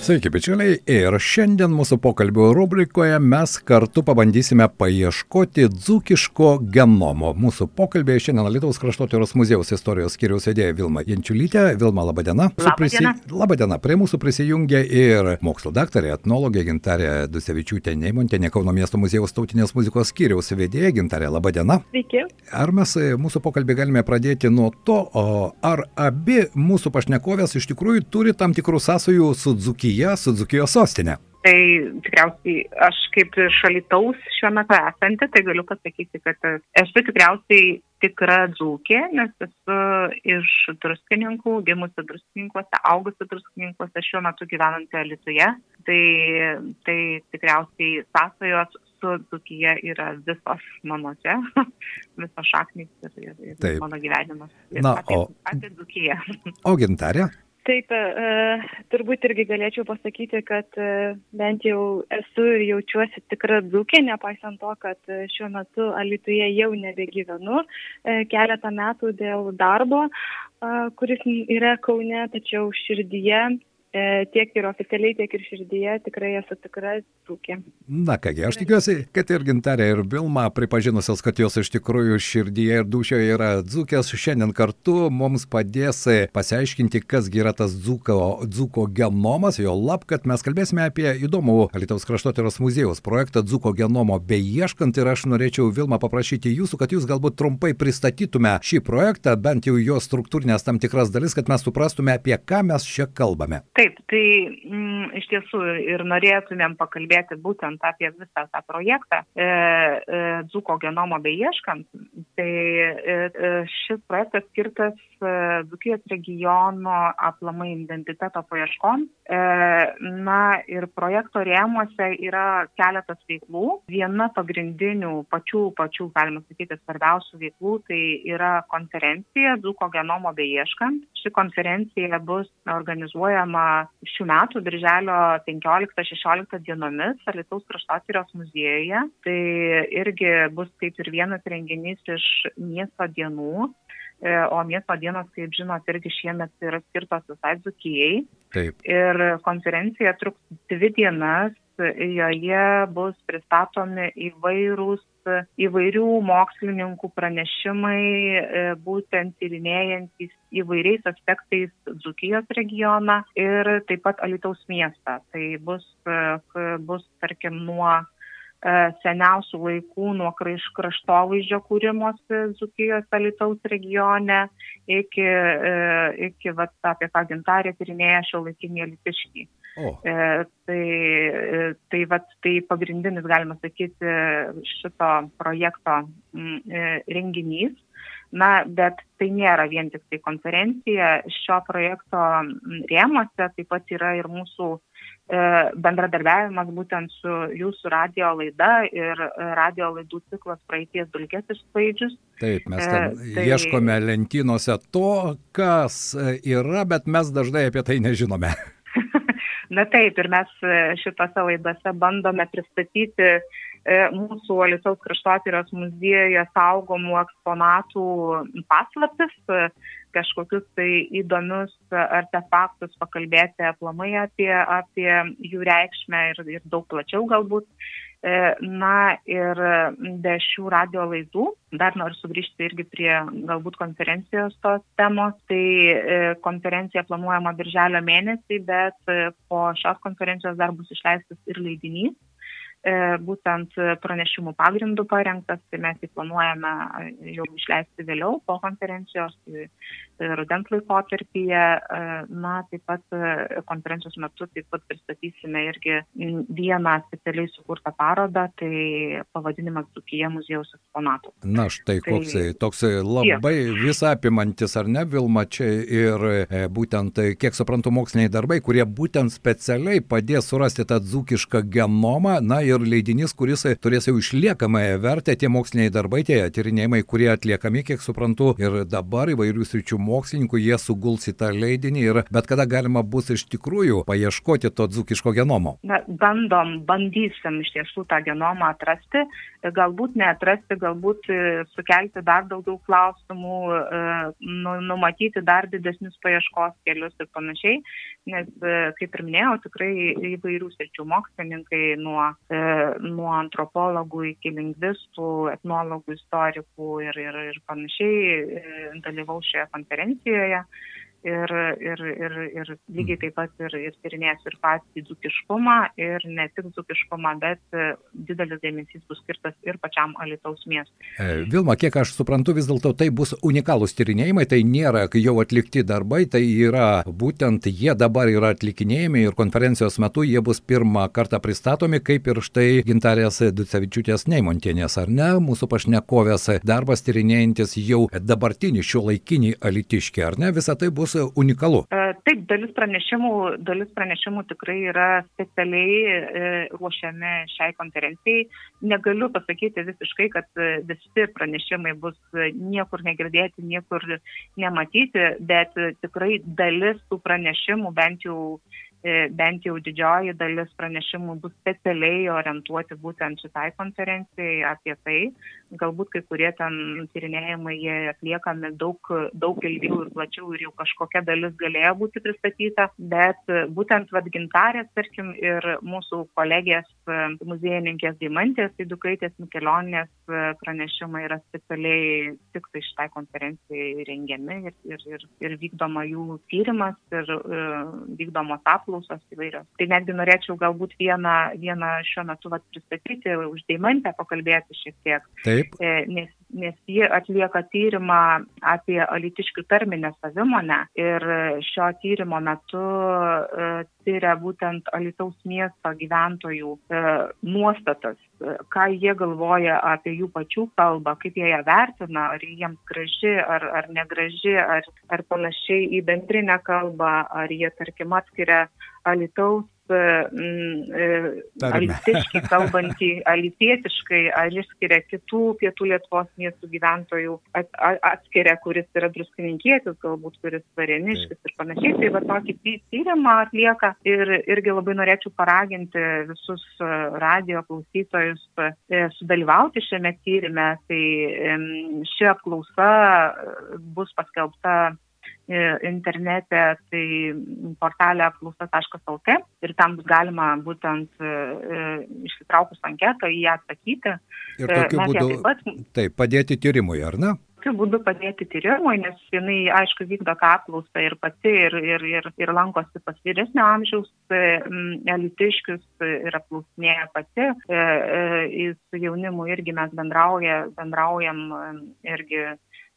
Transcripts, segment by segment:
Sveiki, bičiuliai. Ir šiandien mūsų pokalbio rubrikoje mes kartu pabandysime paieškoti dzūkiško genomo. Mūsų pokalbėje šiandien Lietuvos kraštotyros muziejaus istorijos skiriaus vedėja Vilma Jančiulytė. Vilma, laba diena. Labadiena. Prisi... Labą dieną. Prie mūsų prisijungia ir mokslo daktarė, etnologė Gintarė Dusevičiūtė Neimontinė Kauno miesto muziejaus tautinės muzikos skiriaus vedėja Gintarė. Labą dieną. Sveiki. Ar mes e, mūsų pokalbį galime pradėti nuo to, ar abi mūsų pašnekovės iš tikrųjų turi tam tikrų sąsajų su Dzukija, su Dzukijos sostinė? Tai tikriausiai aš kaip šalitaus šiuo metu esanti, tai galiu pasakyti, kad esu tikriausiai tikra dzūkė, nes esu iš druskininkų, gimusi druskininkuose, augusi druskininkuose, šiuo metu gyvenanti Lietuvoje. Tai, tai tikriausiai sąsajos su dzūkija yra visos mano čia, visos šaknys ir, ir, ir mano gyvenimas. Ir Na, apie, o- apie dzūkiją. O gintarė? Taip, e, turbūt irgi galėčiau pasakyti, kad e, bent jau esu ir jaučiuosi tikra dzūkė, nepaisant to, kad e, šiuo metu Alituje jau nebegyvenu e, keletą metų dėl darbo, e, kuris yra Kaune, tačiau širdyje, e, tiek ir oficialiai, tiek ir širdyje tikrai esu tikra dzūkė. Na kągi, aš tikiuosi, kad ir gintarė, ir Vilma, pripažinusios, kad jos iš tikrųjų širdyje ir dušioje yra dzūkės, šiandien kartu mums padės e, pasiaiškinti, kasgi yra tas dzūko, dzūko genomas, jo lab, kad mes kalbėsime apie įdomų Lietuvos kraštotyros muziejaus projektą dzūko genomo beieškant ir aš norėčiau Vilma paprašyti jūsų, kad jūs galbūt trumpai pristatytume šį projektą, bent jau jo struktūrinės tam tikras dalis, kad mes suprastume, apie ką mes čia kalbame. Taip, tai mm, iš tiesų ir norėtumėm pakalbėti būtent apie visą tą projektą e, e, Dzuko genomo beieškant. Tai e, e, šis projektas skirtas e, Dzukijos regiono aplamai identiteto paieškom. E, na ir projekto rėmuose yra keletas veiklų. Viena pagrindinių pačių, pačių, galima sakyti, svarbiausių veiklų tai yra konferencija Dzuko genomo beieškant. Ši konferencija bus organizuojama šių metų birželio 15-16 dienomis Alitaus kraštotyros muziejuje. Tai irgi bus kaip ir vienas renginys iš miesto dienų. E, O miesto dienos, kaip žinot, irgi šiemet yra skirtos visai dzukijai. Taip. Ir konferencija truks dvi dienas, joje bus pristatomi įvairūs įvairių mokslininkų pranešimai, e, būtent tyrinėjantys įvairiais aspektais Dzukijos regioną ir taip pat Alitaus miestą. Tai bus, e, bus tarkim, nuo e, seniausių laikų, nuo kraštovaizdžio kūrimosi Dzukijos Alitaus regione iki, iki vat, apie ką gintarė tyrinėja šio laikinį Alitiškį. O, E, tai, e, tai, vat, tai pagrindinis, galima sakyti, šito projekto mm, e, renginys. Na, bet tai nėra vien tik tai konferencija. Šio projekto mm, rėmose taip pat yra ir mūsų e, bendradarbiavimas būtent su jūsų radio laida ir e, radio laidų ciklas praeities dulkės išsklaidžius. Taip, mes E, ten tai- ieškome lentynose to, kas e, yra, bet mes dažnai apie tai nežinome. Na taip, ir mes e, šitose laidose bandome pristatyti e, mūsų Alisaus kraštotyros muziejuje saugomų eksponatų paslaptis, e, kažkokius tai įdomius artefaktus, pakalbėti aplamai apie, apie jų reikšmę ir, ir daug plačiau galbūt. E, Na ir be šių radio laidų, dar noriu sugrįžti irgi prie galbūt konferencijos tos temos, tai e, konferencija planuojama birželio mėnesį, bet e, po šios konferencijos dar bus išleistas ir leidinys, būtent pranešimų pagrindų parengtas, tai mes jį planuojame jau išleisti vėliau po konferencijos, rudens laikotarpyje. E, Na, taip pat e, konferencijos metu taip pat pristatysime irgi vieną specialiai sukurtą parodą, tai pavadinimas Dzukija muziejaus eksponatų. Na štai Tai koks toks labai visą apimantis, ar ne, Vilma, čia ir e, būtent, e, kiek suprantu, moksliniai darbai, kurie būtent specialiai padės surasti tą dzūkišką genomą, na ir leidinys, kuris turės jau išliekamąją vertę, tie moksliniai darbai, tie tyrinėjimai, kurie atliekami, kiek suprantu, ir dabar įvairių sričių mokslininkų, jie suguls į tą leidinį ir bet kada galima bus iš tikrųjų paieškoti to dzukiško genomo. Na, bandom, bandysim iš tiesų tą genomą atrasti, galbūt neatrasti, galbūt e, sukelti dar daugiau klausimų, e, nu, numatyti dar didesnius paieškos kelius ir panašiai, nes, e, kaip ir minėjau, tikrai įvairių sričių mokslininkai nuo, nuo antropologų iki lingvistų, etnologų, istorikų ir, ir, ir panašiai dalyvau šioje konferencijoje ir, ir, ir, ir lygiai taip pat ir, ir tyrinės ir patį dzukiškumą, ir ne tik dzukiškumą, bet e, didelis dėmesys bus skirtas ir pačiam Alitaus miestui. E, Vilma, kiek aš suprantu, vis dėlto tai bus unikalūs tyrinėjimai, tai nėra jau atlikti darbai, tai yra būtent jie dabar yra atlikinėjami ir konferencijos metu jie bus pirmą kartą pristatomi, kaip ir štai gintarės Ducevičiūtės Neimontienės, ar ne, mūsų pašnekovės darbas tyrinėjantis jau dabartinį šio laikinį alitiškį, ar ne, visa tai bus bus unikalu. E, taip, dalis pranešimų, dalis pranešimų tikrai yra specialiai e, ruošiami šiai konferencijai. Negaliu pasakyti visiškai, kad e, visi pranešimai bus niekur negirdėti, niekur nematyti, bet tikrai dalis tų pranešimų bent jau E, bent jau didžioji dalis pranešimų bus specialiai orientuoti būtent šitai konferencijai apie tai. Galbūt kai kurie ten tyrinėjimai jie atliekami daug, daug ilgiau ir plačiau ir jau kažkokia dalis galėjo būti pristatyta, bet būtent vadgintarės, tarkim, ir mūsų kolegės muziejininkės Dimantės Idukaitės Mikelionės pranešimai yra specialiai tik tai šitai konferencijai rengiami ir, ir, ir, ir vykdoma jų tyrimas ir, ir vykdomos apklausos įvairios. Tai netgi norėčiau galbūt vieną, vieną šiuo metu vat, pristatyti, už Deimantę pakalbėti šiek tiek. Taip. E, nes, nes ji atlieka tyrimą apie alitiškių tarminę savimonę ir šio tyrimo metu e, tyria būtent Alitaus miesto gyventojų e, nuostatas, ką jie galvoja apie jų pačių kalbą, kaip jie ją vertina, ar jiems graži, ar, ar negraži, ar, ar panašiai į bendrinę kalbą, ar jie, tarkim, atskiria Alitaus alitiškai kalbantį, alitietiškai, ar išskiria kitų pietų Lietuvos miestų gyventojų, at, atskiria, kuris yra druskininkietis, galbūt kuris vareniškis ir panašiai. Tai va tokį tyrimą atlieka ir irgi labai norėčiau paraginti visus radio klausytojus sudalyvauti šiame tyrime. Tai ši apklausa bus paskelbta internete, tai portalė apklausa.lt ir tam bus galima būtent e, e, išsitraukus anketą į ją atsakyti. Ir tokiu Mes būdu taip, pat, taip, padėti tyrimui, ar ne? tokiu būdu padėti tyrimui, nes jinai, aišku, vykdo tą apklausą ir pati, ir, ir, ir, ir lankosi pas vyresnio amžiaus elitiškius ir apklausinėja pati. E, su jaunimu irgi mes bendrauja, bendraujam irgi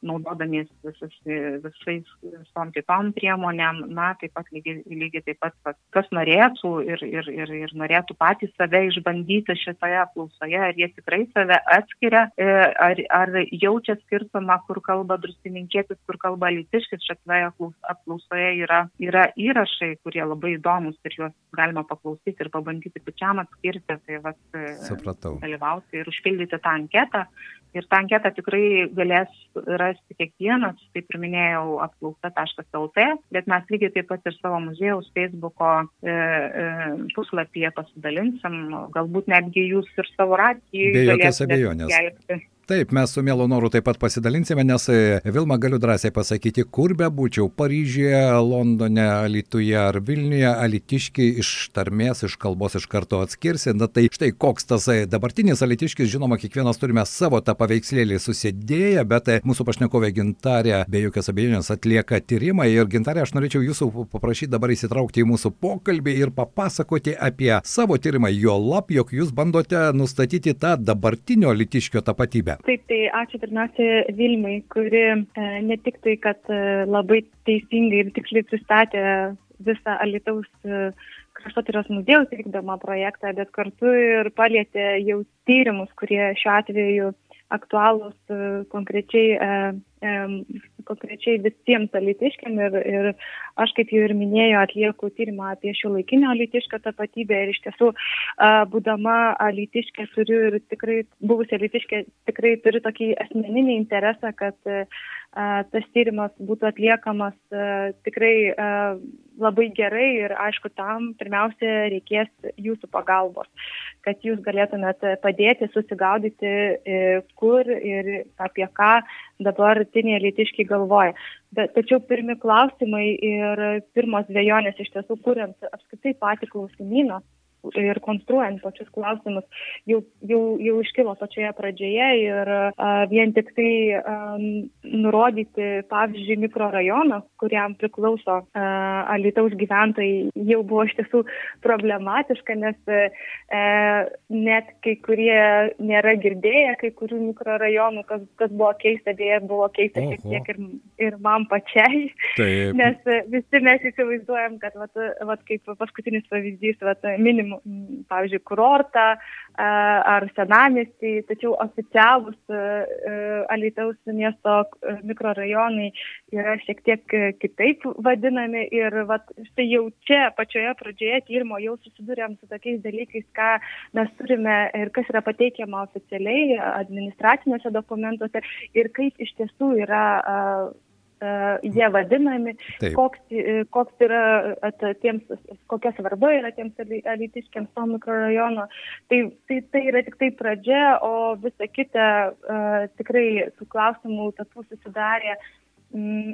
naudodamiesi visus, visais visom kitom priemonėm, na, taip pat lygiai, lygiai taip pat, kas norėtų ir, ir, ir, ir norėtų patys save išbandyti šitoje apklausoje, ar jie tikrai save atskiria, e, ar, ar jaučia skirtumą, kur kalba druskininkėtis, kur kalba litiškis, šitoje apklausoje yra, yra įrašai, kurie labai įdomus ir juos galima paklausyti ir pabandyti pačiam atskirti, tai vat, e, Supratau. dalyvauti ir užpildyti tą anketą. Ir tą anketą tikrai galės rasti kiekvienas, kaip ir minėjau, apklausa.lt, bet mes lygiai taip pat ir savo muziejaus Facebooko e, e, puslapyje pasidalinsim, galbūt netgi jūs ir savo radijoje. Be jokios abejonės. Skelbti. Taip, mes su mielu noru taip pat pasidalinsime, nes e, Vilma galiu drąsiai pasakyti, kur be būčiau - Paryžiuje, Londone, Alituje ar Vilniuje, alitiški iš tarmės, iš kalbos iš karto atskirsi. Na tai štai koks tas e, dabartinis alitiškis, žinoma, kiekvienas turime savo tą paveikslėlį susidėję, bet e, mūsų pašnekovė Gintarė be jokios abejonės atlieka tyrimą. Ir Gintarė, aš norėčiau jūsų paprašyti dabar įsitraukti į mūsų pokalbį ir papasakoti apie savo tyrimą, jo lab, jog jūs bandote nustatyti tą dabartinio alitiškio tapatybę Vilniuje. Taip, tai ačiū pirmiausia Vilmai, kuri e, ne tik tai, kad e, labai teisingai ir tiksliai pristatė visą Alitaus e, kraštotyros muziejaus vykdomą projektą, bet kartu ir palėtė jau tyrimus, kurie šiuo atveju aktualūs konkrečiai konkrečiai visiems alitiškiam ir, ir aš, kaip jau ir minėjau, atlieku tyrimą apie šio laikinio alitišką tapatybę ir iš tiesų, būdama alitiškė turiu ir tikrai, buvusi alitiškė tikrai turiu tokį asmeninį interesą, kad tas tyrimas būtų atliekamas tikrai labai gerai ir aišku, tam pirmiausia reikės jūsų pagalbos, kad jūs galėtumėt padėti susigaudyti, e, kur ir apie ką dabartiniai litiškiai galvoja. Bet, tačiau pirmi klausimai ir pirmos dviejonės iš tiesų, kuriant apskritai patį klausimyną, ir konstruojant pačius klausimus jau, jau, jau iškilo pačioje pradžioje ir a, vien tik tai a, nurodyti, pavyzdžiui, mikrorajoną, kuriam priklauso a, Alitaus gyventojai, jau buvo iš tiesų problematiška, nes e, net kai kurie nėra girdėję kai kurių mikrorajonų, kas, kas buvo keista, beje, buvo keista šiek tiek ir, ir man pačiai, Taip. nes visi mes įsivaizduojam, kad, vat, vat, kaip paskutinis pavyzdys, vat, minimum pavyzdžiui, kurortą ar senamestį, tačiau oficialūs Alitaus miesto mikrorajonai yra šiek tiek kitaip vadinami ir vat, štai jau čia pačioje pradžioje tyrimo jau susidurėm su tokiais dalykais, ką mes turime ir kas yra pateikiama oficialiai administraciniuose dokumentuose ir kaip iš tiesų yra jie vadinami, Taip. koks, e, koks yra at, tiems, kokia svarba yra tiems alitiškiams to mikrorajono. Tai, tai, tai yra tik tai pradžia, o visa kita tikrai tų klausimų tapų susidarė mm,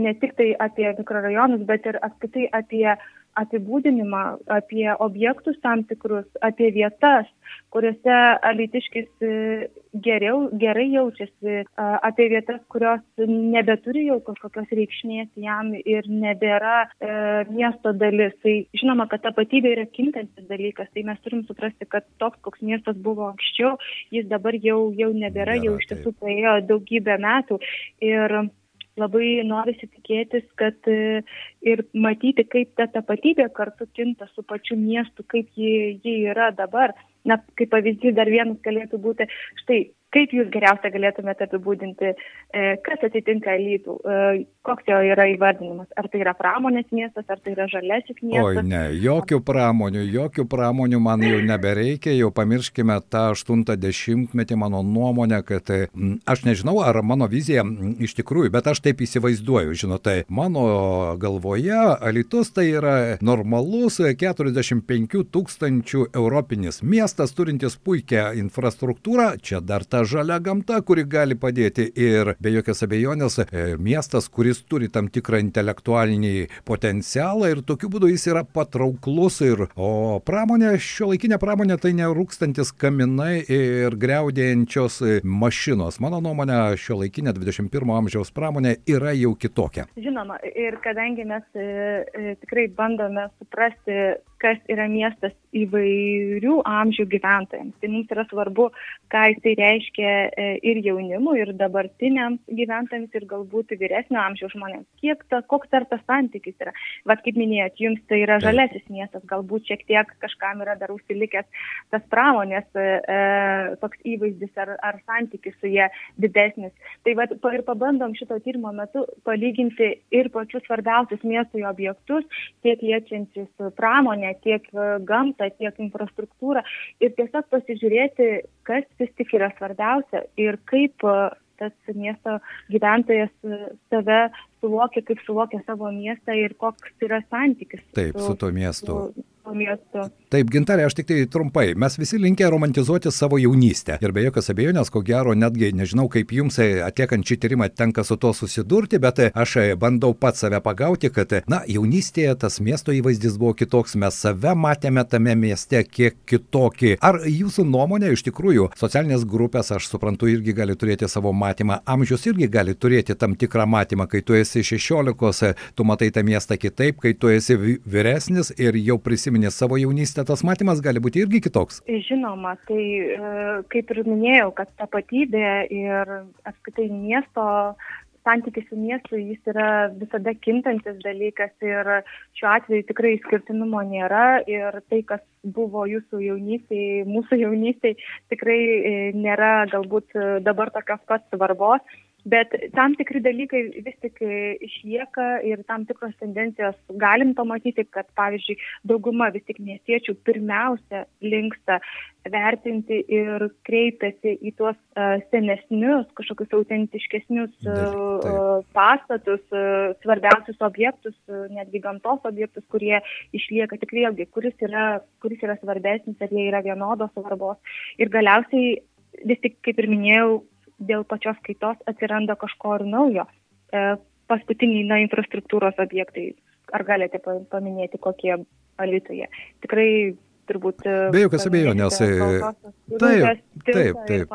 ne tik tai apie mikrorajonus, bet ir apskritai apie uh, apibūdinimą apie objektus tam tikrus, apie vietas, kuriuose alitiškis e, geriau, gerai jaučiasi, apie vietas, kurios nebeturi jau kažkokios reikšmės jam ir nebėra e, miesto dalis. Tai žinoma, kad tapatybė yra kintantis dalykas, tai mes turim suprasti, kad toks, koks miestas buvo anksčiau, jis dabar jau, jau nebėra, jau iš tiesų praėjo daugybę metų. Ir labai norisi tikėtis, kad e, ir matyti, kaip ta tapatybė kartu kinta su pačiu miestu, kaip ji, ji yra dabar. Na, kaip pavyzdys dar vienas galėtų būti, štai Kaip jūs geriausia galėtumėte apibūdinti, e, kas atitinka Lytų, e, koks jo yra įvardinimas? Ar tai yra pramonės miestas, ar tai yra žalesis miestas? Oi, ne, jokių pramonių, jokių pramonių man jau nebereikia, jau pamirškime tą 80-metį mano nuomonę, kad aš nežinau, ar mano vizija iš tikrųjų, bet aš taip įsivaizduoju, žinote, mano galvoje Alitus tai yra normalus 45 tūkstančių europinis miestas, turintis puikią infrastruktūrą, čia dar ta žalia gamta, kuri gali padėti ir be jokios abejonės e, miestas, kuris turi tam tikrą intelektualinį potencialą ir tokiu būdu jis yra patrauklus ir o pramonė, šio laikinė pramonė tai nerūkstantis kaminai ir greudėjančios mašinos. Mano nuomonė, šio laikinė 21 amžiaus pramonė yra jau kitokia. Žinoma, ir kadangi mes e, e, tikrai bandome suprasti, kas yra miestas įvairių amžių gyventojams, tai mums yra svarbu, ką jisai reiškia e, ir jaunimui, ir dabartiniams gyventojams, ir galbūt vyresnio amžiaus žmonėms. Kiek ta, koks dar tas santykis yra? Vat kaip minėjot, jums tai yra žalesis miestas, galbūt šiek tiek kažkam yra dar užsilikęs tas pramonės e, e toks įvaizdis ar, ar santykis su jie didesnis. Tai vat, ir pabandom šito tyrimo metu palyginti ir pačius svarbiausius miestų objektus, tiek liečiančius pramonę, tiek e, gamtą, tiek infrastruktūrą ir tiesiog pasižiūrėti, kas vis tik yra svarbiausia ir kaip e, tas miesto gyventojas e, save suvokia, kaip suvokia savo miestą ir koks yra santykis. Taip, su, su to miestu. Su, miestu. Taip, gintarė, aš tik tai trumpai. Mes visi linkę romantizuoti savo jaunystę. Ir be jokios abejonės, ko gero, netgi nežinau, kaip jums e, atliekant šį tyrimą tenka su to susidurti, bet aš bandau pats save pagauti, kad, na, jaunystėje tas miesto įvaizdis buvo kitoks, mes save matėme tame mieste kiek kitokį. Ar jūsų nuomonė iš tikrųjų socialinės grupės, aš suprantu, irgi gali turėti savo matymą, amžius irgi gali turėti tam tikrą matymą, kai tu esi esi 16, tu matai tą miestą kitaip, kai tu esi vyresnis ir jau prisiminė savo jaunystę, tas matymas gali būti irgi kitoks. Žinoma, tai e, kaip ir minėjau, kad tapatybė ir apskritai miesto santykis su miestu jis yra visada kintantis dalykas ir šiuo atveju tikrai skirtinumo nėra ir tai, kas buvo jūsų jaunystėje, mūsų jaunystėje tikrai e, nėra galbūt dabar tokios pat svarbos Bet tam tikri dalykai vis tik išlieka ir tam tikros tendencijos galim pamatyti, kad pavyzdžiui dauguma vis tik miestiečių pirmiausia linksta vertinti ir kreipiasi į tuos uh, senesnius, kažkokius autentiškesnius uh, pastatus, uh, svarbiausius objektus, netgi gamtos objektus, kurie išlieka tik vėlgi, kuris yra, kuris yra svarbesnis, ar jie yra vienodos svarbos. Ir galiausiai vis tik, kaip ir minėjau, dėl pačios kaitos atsiranda kažko ir naujo. E, paskutiniai na, infrastruktūros objektai. Ar galite paminėti, kokie Alitoje? Tikrai turbūt. E, Be jokios abejonės. Taip, taip, taip, taip,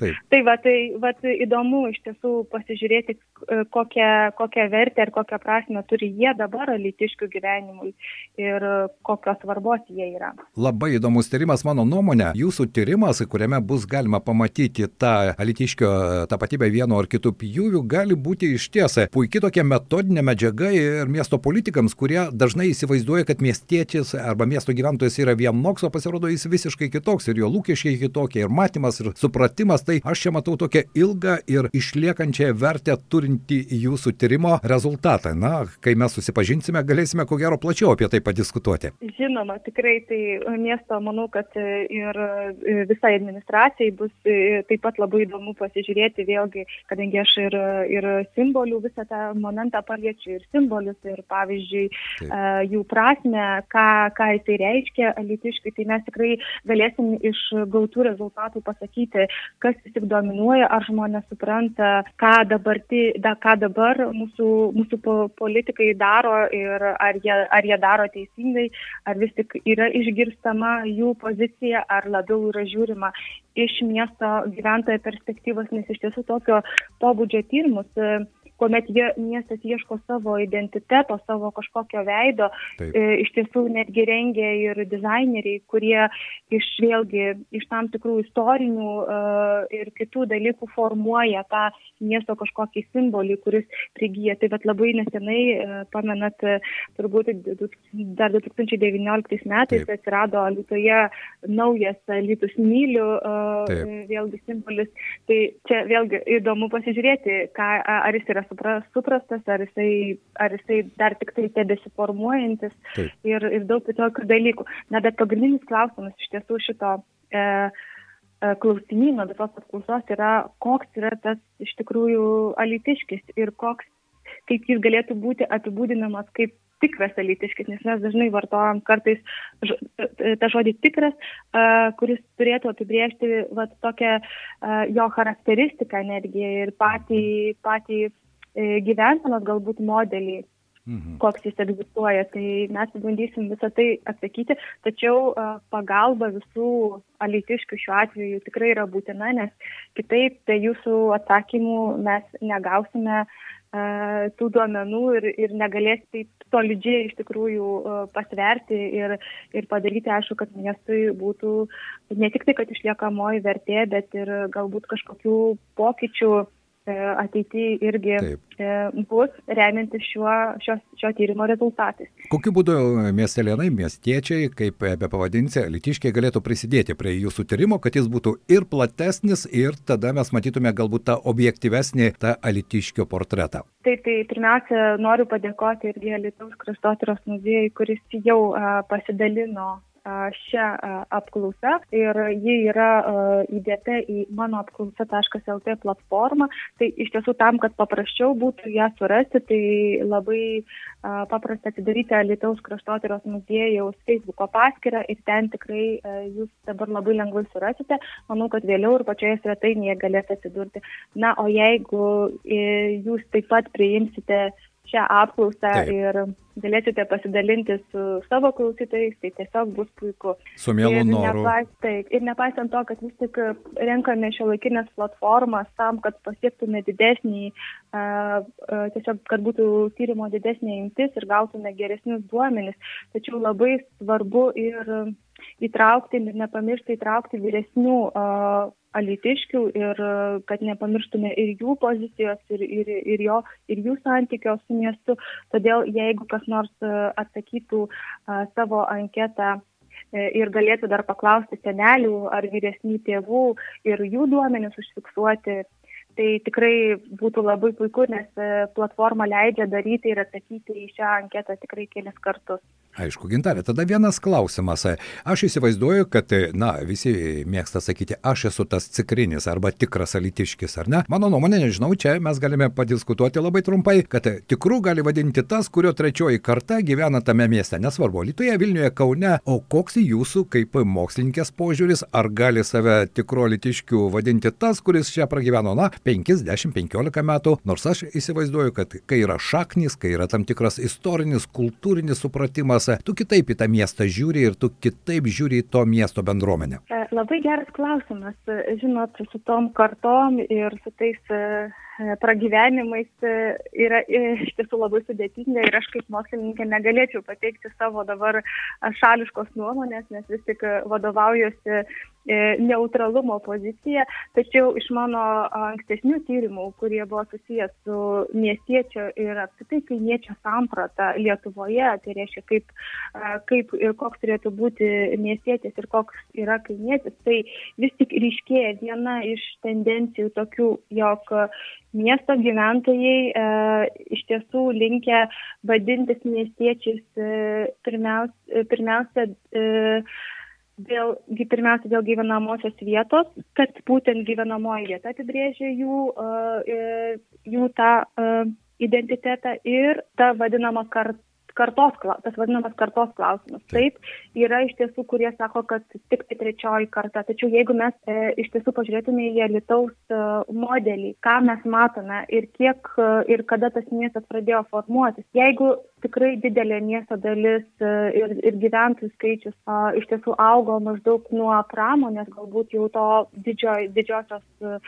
taip. Tai va, tai va, įdomu iš tiesų pasižiūrėti, e, kokią, kokią vertę ir kokią prasme turi jie dabar alitiškių gyvenimui ir kokios svarbos jie yra. Labai įdomus tyrimas, mano nuomonė. Jūsų tyrimas, kuriame bus galima pamatyti tą alitiškio tapatybę vieno ar kitų pjūvių, gali būti iš tiesa puikiai tokia metodinė medžiaga ir miesto politikams, kurie dažnai įsivaizduoja, kad miestietis arba miesto gyventojas yra yra vienoks, o pasirodo jis visiškai kitoks ir jo lūkesčiai kitokie, ir matymas, ir supratimas. Tai aš čia matau tokią ilgą ir išliekančią vertę turinti jūsų tyrimo rezultatą. Na, kai mes susipažinsime, galėsime ko gero plačiau apie tai padiskutuoti. Žinoma, tikrai tai miesto, manau, kad ir visai administracijai bus taip pat labai įdomu pasižiūrėti vėlgi, kadangi aš ir, ir simbolių visą tą momentą paliečiu, ir simbolius, ir pavyzdžiui, taip. jų prasme, ką, ką jisai reiškia alitiškai, tai mes tikrai galėsim iš gautų rezultatų pasakyti, kas vis tik dominuoja, ar žmonės supranta, ką, dabarti, da, ką dabar mūsų, mūsų politikai daro ir ar jie, ar jie daro teisingai, ar vis tik yra išgirstama jų pozicija, ar labiau yra žiūrima iš miesto gyventojo perspektyvos, nes iš tiesų tokio pobūdžio tyrimus kuomet jie, miestas ieško savo identiteto, savo kažkokio veido. Taip. E, iš tiesų netgi rengia ir dizaineriai, kurie iš vėlgi iš tam tikrų istorinių e, ir kitų dalykų formuoja tą miesto kažkokį simbolį, kuris prigyja. Tai bet labai nesenai, e, pamenat, turbūt dar 2019 metais Taip. atsirado Lietuvoje naujas Lytus mylių, e, vėlgi simbolis. Tai čia vėlgi įdomu pasižiūrėti, ką, ar jis yra supras, suprastas, ar jisai, ar jisai dar tik tai tebesiformuojantis ir, ir daug kitokių dalykų. Na, bet pagrindinis klausimas iš tiesų šito e, e, klausimyno visos apklausos yra, koks yra tas iš tikrųjų alitiškis ir koks, kaip jis galėtų būti apibūdinamas kaip tikras elitiškis, nes mes dažnai vartojam kartais tą žodį tikras, kuris turėtų apibriežti va, tokią jo charakteristiką netgi ir patį, patį E, gyvensenos galbūt modelį, mhm. koks jis egzistuoja. Tai mes bandysim visą tai atsakyti, tačiau pagalba visų alitiškių šiuo atveju tikrai yra būtina, nes kitaip be jūsų atsakymų mes negausime tų duomenų ir, ir negalės taip solidžiai iš tikrųjų pasverti ir, ir padaryti, aišku, kad miestui būtų ne tik tai, kad išliekamoji vertė, bet ir galbūt kažkokių pokyčių E, ateityje irgi Taip. E, bus remiantis šiuo, šio, šio tyrimo rezultatais. Kokiu būdu miestelėnai, miestiečiai, kaip be pavadinsi, litiškiai galėtų prisidėti prie jūsų tyrimo, kad jis būtų ir platesnis, ir tada mes matytume galbūt tą objektyvesnį, tą alitiškio portretą. Taip, tai pirmiausia, noriu padėkoti irgi Lietuvos kraštotyros muziejui, kuris jau pasidalino šią apklausą ir ji yra įdėta į mano apklausa.lt platformą. Tai iš tiesų tam, kad paprasčiau būtų ją surasti, tai labai paprasta atidaryti Lietuvos kraštotyros muziejaus Facebook'o paskyrą ir ten tikrai jūs dabar labai lengvai surasite. Manau, kad vėliau ir pačioje svetainėje galės atsidurti. Na, o jeigu jūs taip pat priimsite šią apklausą Taip. ir galėsite pasidalinti su savo klausytojais, tai tiesiog bus puiku. Su mielu noru. Taip, ir nepaisant to, kad vis tik renkame šio laikinės platformas tam, kad pasiektume didesnį, uh, uh, tiesiog, kad būtų tyrimo didesnė imtis ir gautume geresnius duomenis, tačiau labai svarbu ir įtraukti ir nepamiršti įtraukti vyresnių alitiškių ir kad nepamirštume ir jų pozicijos, ir, ir, ir, jo, ir jų santykio su miestu. Todėl jeigu kas nors atsakytų savo anketą e, ir galėtų dar paklausti senelių ar vyresnių tėvų ir jų duomenis užfiksuoti, Tai tikrai būtų labai puiku, nes platforma leidžia daryti ir atsakyti į šią anketą tikrai kelis kartus. Aišku, gintarė, tada vienas klausimas. Aš įsivaizduoju, kad, na, visi mėgsta sakyti, aš esu tas cikrinis arba tikras alitiškis, ar ne? Mano nuomonė, nežinau, čia mes galime padiskutuoti labai trumpai, kad tikrų gali vadinti tas, kurio trečioji karta gyvena tame mieste. Nesvarbu, Lietuvoje, Vilniuje, Kaune, o koks jūsų kaip mokslininkės požiūris, ar gali save tikro alitiškių vadinti tas, kuris čia pragyveno, na, 50-15 metų, nors aš įsivaizduoju, kad kai yra šaknis, kai yra tam tikras istorinis, kultūrinis supratimas, klausimas, tu kitaip į tą miestą žiūri ir tu kitaip žiūri į to miesto bendruomenę? E, labai geras klausimas. Žinot, su tom kartom ir su tais e, pragyvenimais e, yra iš tiesų labai sudėtinga ir aš kaip mokslininkė negalėčiau pateikti savo dabar šališkos nuomonės, nes vis tik vadovaujuosi neutralumo poziciją, tačiau iš mano ankstesnių tyrimų, kurie buvo susijęs su miestiečio ir apskritai kaimiečio samprata Lietuvoje, tai reiškia, kaip, kaip ir koks turėtų būti miestietis ir koks yra kaimietis, tai vis tik ryškėja viena iš tendencijų tokių, jog miesto gyventojai e, iš tiesų linkia vadintis miestiečiais e, pirmiausia, pirmiausia e, dėl, pirmiausia dėl gyvenamosios vietos, kad būtent gyvenamoji vieta apibrėžia jų, uh, jų tą uh, identitetą ir ta vadinama karta kartos, tas vadinamas kartos klausimas. Taip, yra iš tiesų, kurie sako, kad tik tai trečioji karta. Tačiau jeigu mes e, iš tiesų pažiūrėtume į Lietuvos e, modelį, ką mes matome ir kiek e, ir kada tas miestas pradėjo formuotis, jeigu tikrai didelė miesto dalis e, ir, ir gyventojų skaičius a, iš tiesų augo maždaug nuo pramonės, galbūt jau to didžio, didžiosios e,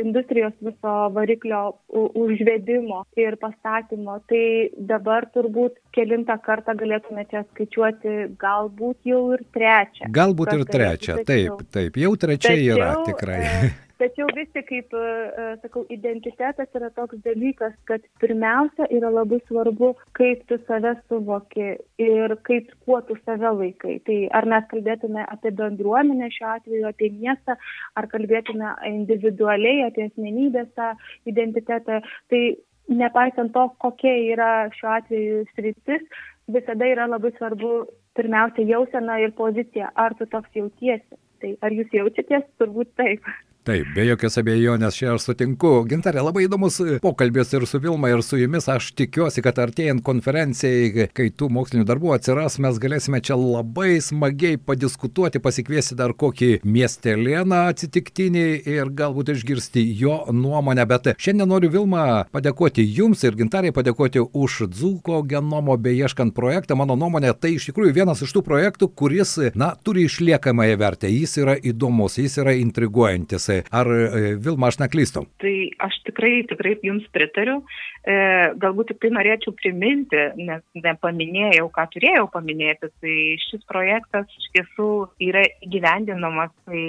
industrijos viso variklio užvedimo ir pastatymo. Tai dabar turbūt kilintą kartą galėtume čia skaičiuoti, galbūt jau ir trečią. Galbūt ir trečią, taip, taip, jau trečia Tačiau, yra tikrai. E, Tačiau vis tik, kaip e, e, sakau, identitetas yra toks dalykas, kad pirmiausia yra labai svarbu, kaip tu save suvoki ir kaip kuo tu save laikai. Tai ar mes kalbėtume apie bendruomenę šiuo atveju, apie miestą, ar kalbėtume individualiai apie asmenybės tą identitetą, tai nepaisant to, kokia yra šiuo atveju sritis, visada yra labai svarbu pirmiausia jausena ir pozicija, ar tu toks jautiesi. Tai ar jūs jaučiatės? Turbūt taip. Taip, be jokios abejonės, čia aš sutinku. Gintarė, labai įdomus pokalbis ir su Vilma, ir su jumis. Aš tikiuosi, kad artėjant konferencijai, kai tų mokslinių darbų atsiras, mes galėsime čia labai smagiai padiskutuoti, pasikviesti dar kokį miestelėną atsitiktinį ir galbūt išgirsti jo nuomonę. Bet šiandien noriu Vilma padėkoti jums ir Gintarė padėkoti už Dzuko genomo beieškant projektą. Mano nuomonė, tai iš tikrųjų vienas iš tų projektų, kuris, na, turi išliekamąją vertę. Jis yra įdomus, jis yra intriguojantis. Ar e, Vilma, aš neklystu? Tai aš tikrai, tikrai jums pritariu. E, galbūt tik tai norėčiau priminti, nes nepaminėjau, ką turėjau paminėti. Tai šis projektas iš tiesų yra įgyvendinamas tai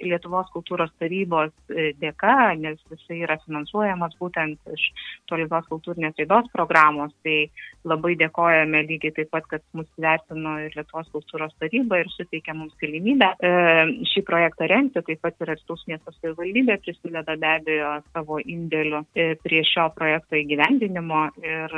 Lietuvos kultūros tarybos e, dėka, nes jisai yra finansuojamas būtent iš tolizos kultūrinės raidos programos. Tai labai dėkojame lygiai taip pat, kad mus vertino ir Lietuvos kultūros taryba ir suteikė mums galimybę e, šį projektą rengti. Taip pat ir Arstus miesto savivaldybė prisideda be abejo savo indėliu prie šio projekto įgyvendinimo ir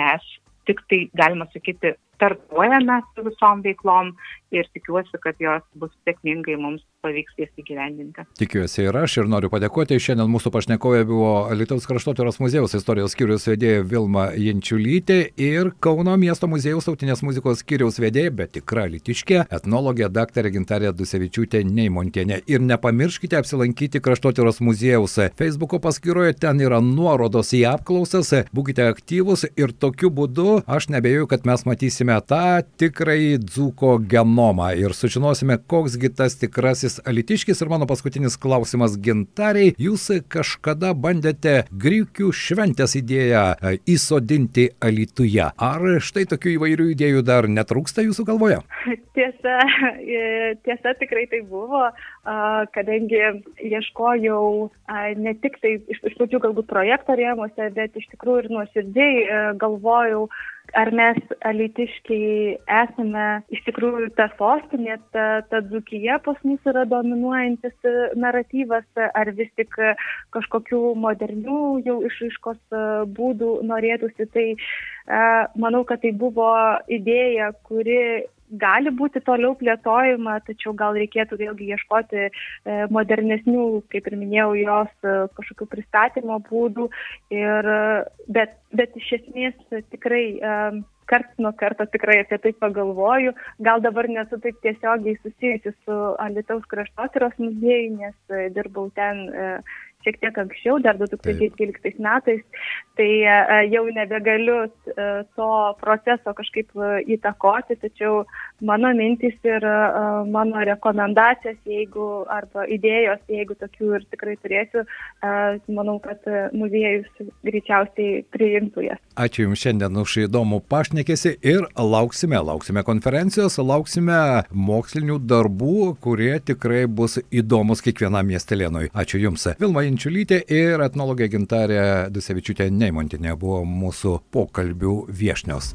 mes tik tai, galima sakyti, startuojame su visom veiklom ir tikiuosi, kad jos bus sėkmingai mums pavyks jas įgyvendinti. Tikiuosi ir aš ir noriu padėkoti. Šiandien mūsų pašnekovė buvo Lietuvos kraštotyros muziejaus istorijos skyrius vedėja Vilma Jančiulytė ir Kauno miesto muziejaus tautinės muzikos skyriaus vedėja, bet tikra litiškė, etnologė daktarė Gintarė Dusevičiūtė Neimontienė. Ir nepamirškite apsilankyti kraštotyros muziejaus Facebook'o paskyroje, ten yra nuorodos į apklausas, būkite aktyvus ir tokiu būdu aš nebejoju, kad mes matysime tą tikrąjį dzūko genomą ir sužinosime, koksgi tas tikrasis Alitiškis ir mano paskutinis klausimas gintariai. Jūs kažkada bandėte Grikių šventės idėją e, įsodinti Alituje. Ar štai tokių įvairių idėjų dar netrūksta jūsų galvoje? Tiesa, e, tiesa tikrai tai buvo, kadangi ieškojau ne tik tai iš pradžių galbūt projekto rėmose, bet iš tikrųjų ir nuoširdžiai e, galvojau, ar mes alitiškiai esame iš tikrųjų ta sostinė, ta, ta dzukija pas mus yra dominuojantis naratyvas, ar vis tik kažkokių modernių jau išraiškos būdų norėtųsi. Tai manau, kad tai buvo idėja, kuri gali būti toliau plėtojama, tačiau gal reikėtų vėlgi ieškoti e, modernesnių, kaip ir minėjau, jos e, kažkokių pristatymo būdų. Ir, bet, bet iš esmės tikrai e, karts nuo karto tikrai apie tai pagalvoju. Gal dabar nesu taip tiesiogiai susijusi su Alitaus kraštotyros muziejui, nes dirbau ten šiek tiek anksčiau, dar 2012 metais, tai e, jau nebegaliu e, to proceso kažkaip e, įtakoti, tačiau mano mintis ir mano rekomendacijos, jeigu, arba idėjos, jeigu tokių ir tikrai turėsiu, manau, kad muziejus greičiausiai priimtų jas. Ačiū Jums šiandien už įdomų pašnekėsi ir lauksime, lauksime konferencijos, lauksime mokslinių darbų, kurie tikrai bus įdomus kiekvienam miestelėnui. Ačiū Jums. Vilma Inčiulytė ir etnologė Gintarė Dusevičiūtė Neimontinė buvo mūsų pokalbių viešnios.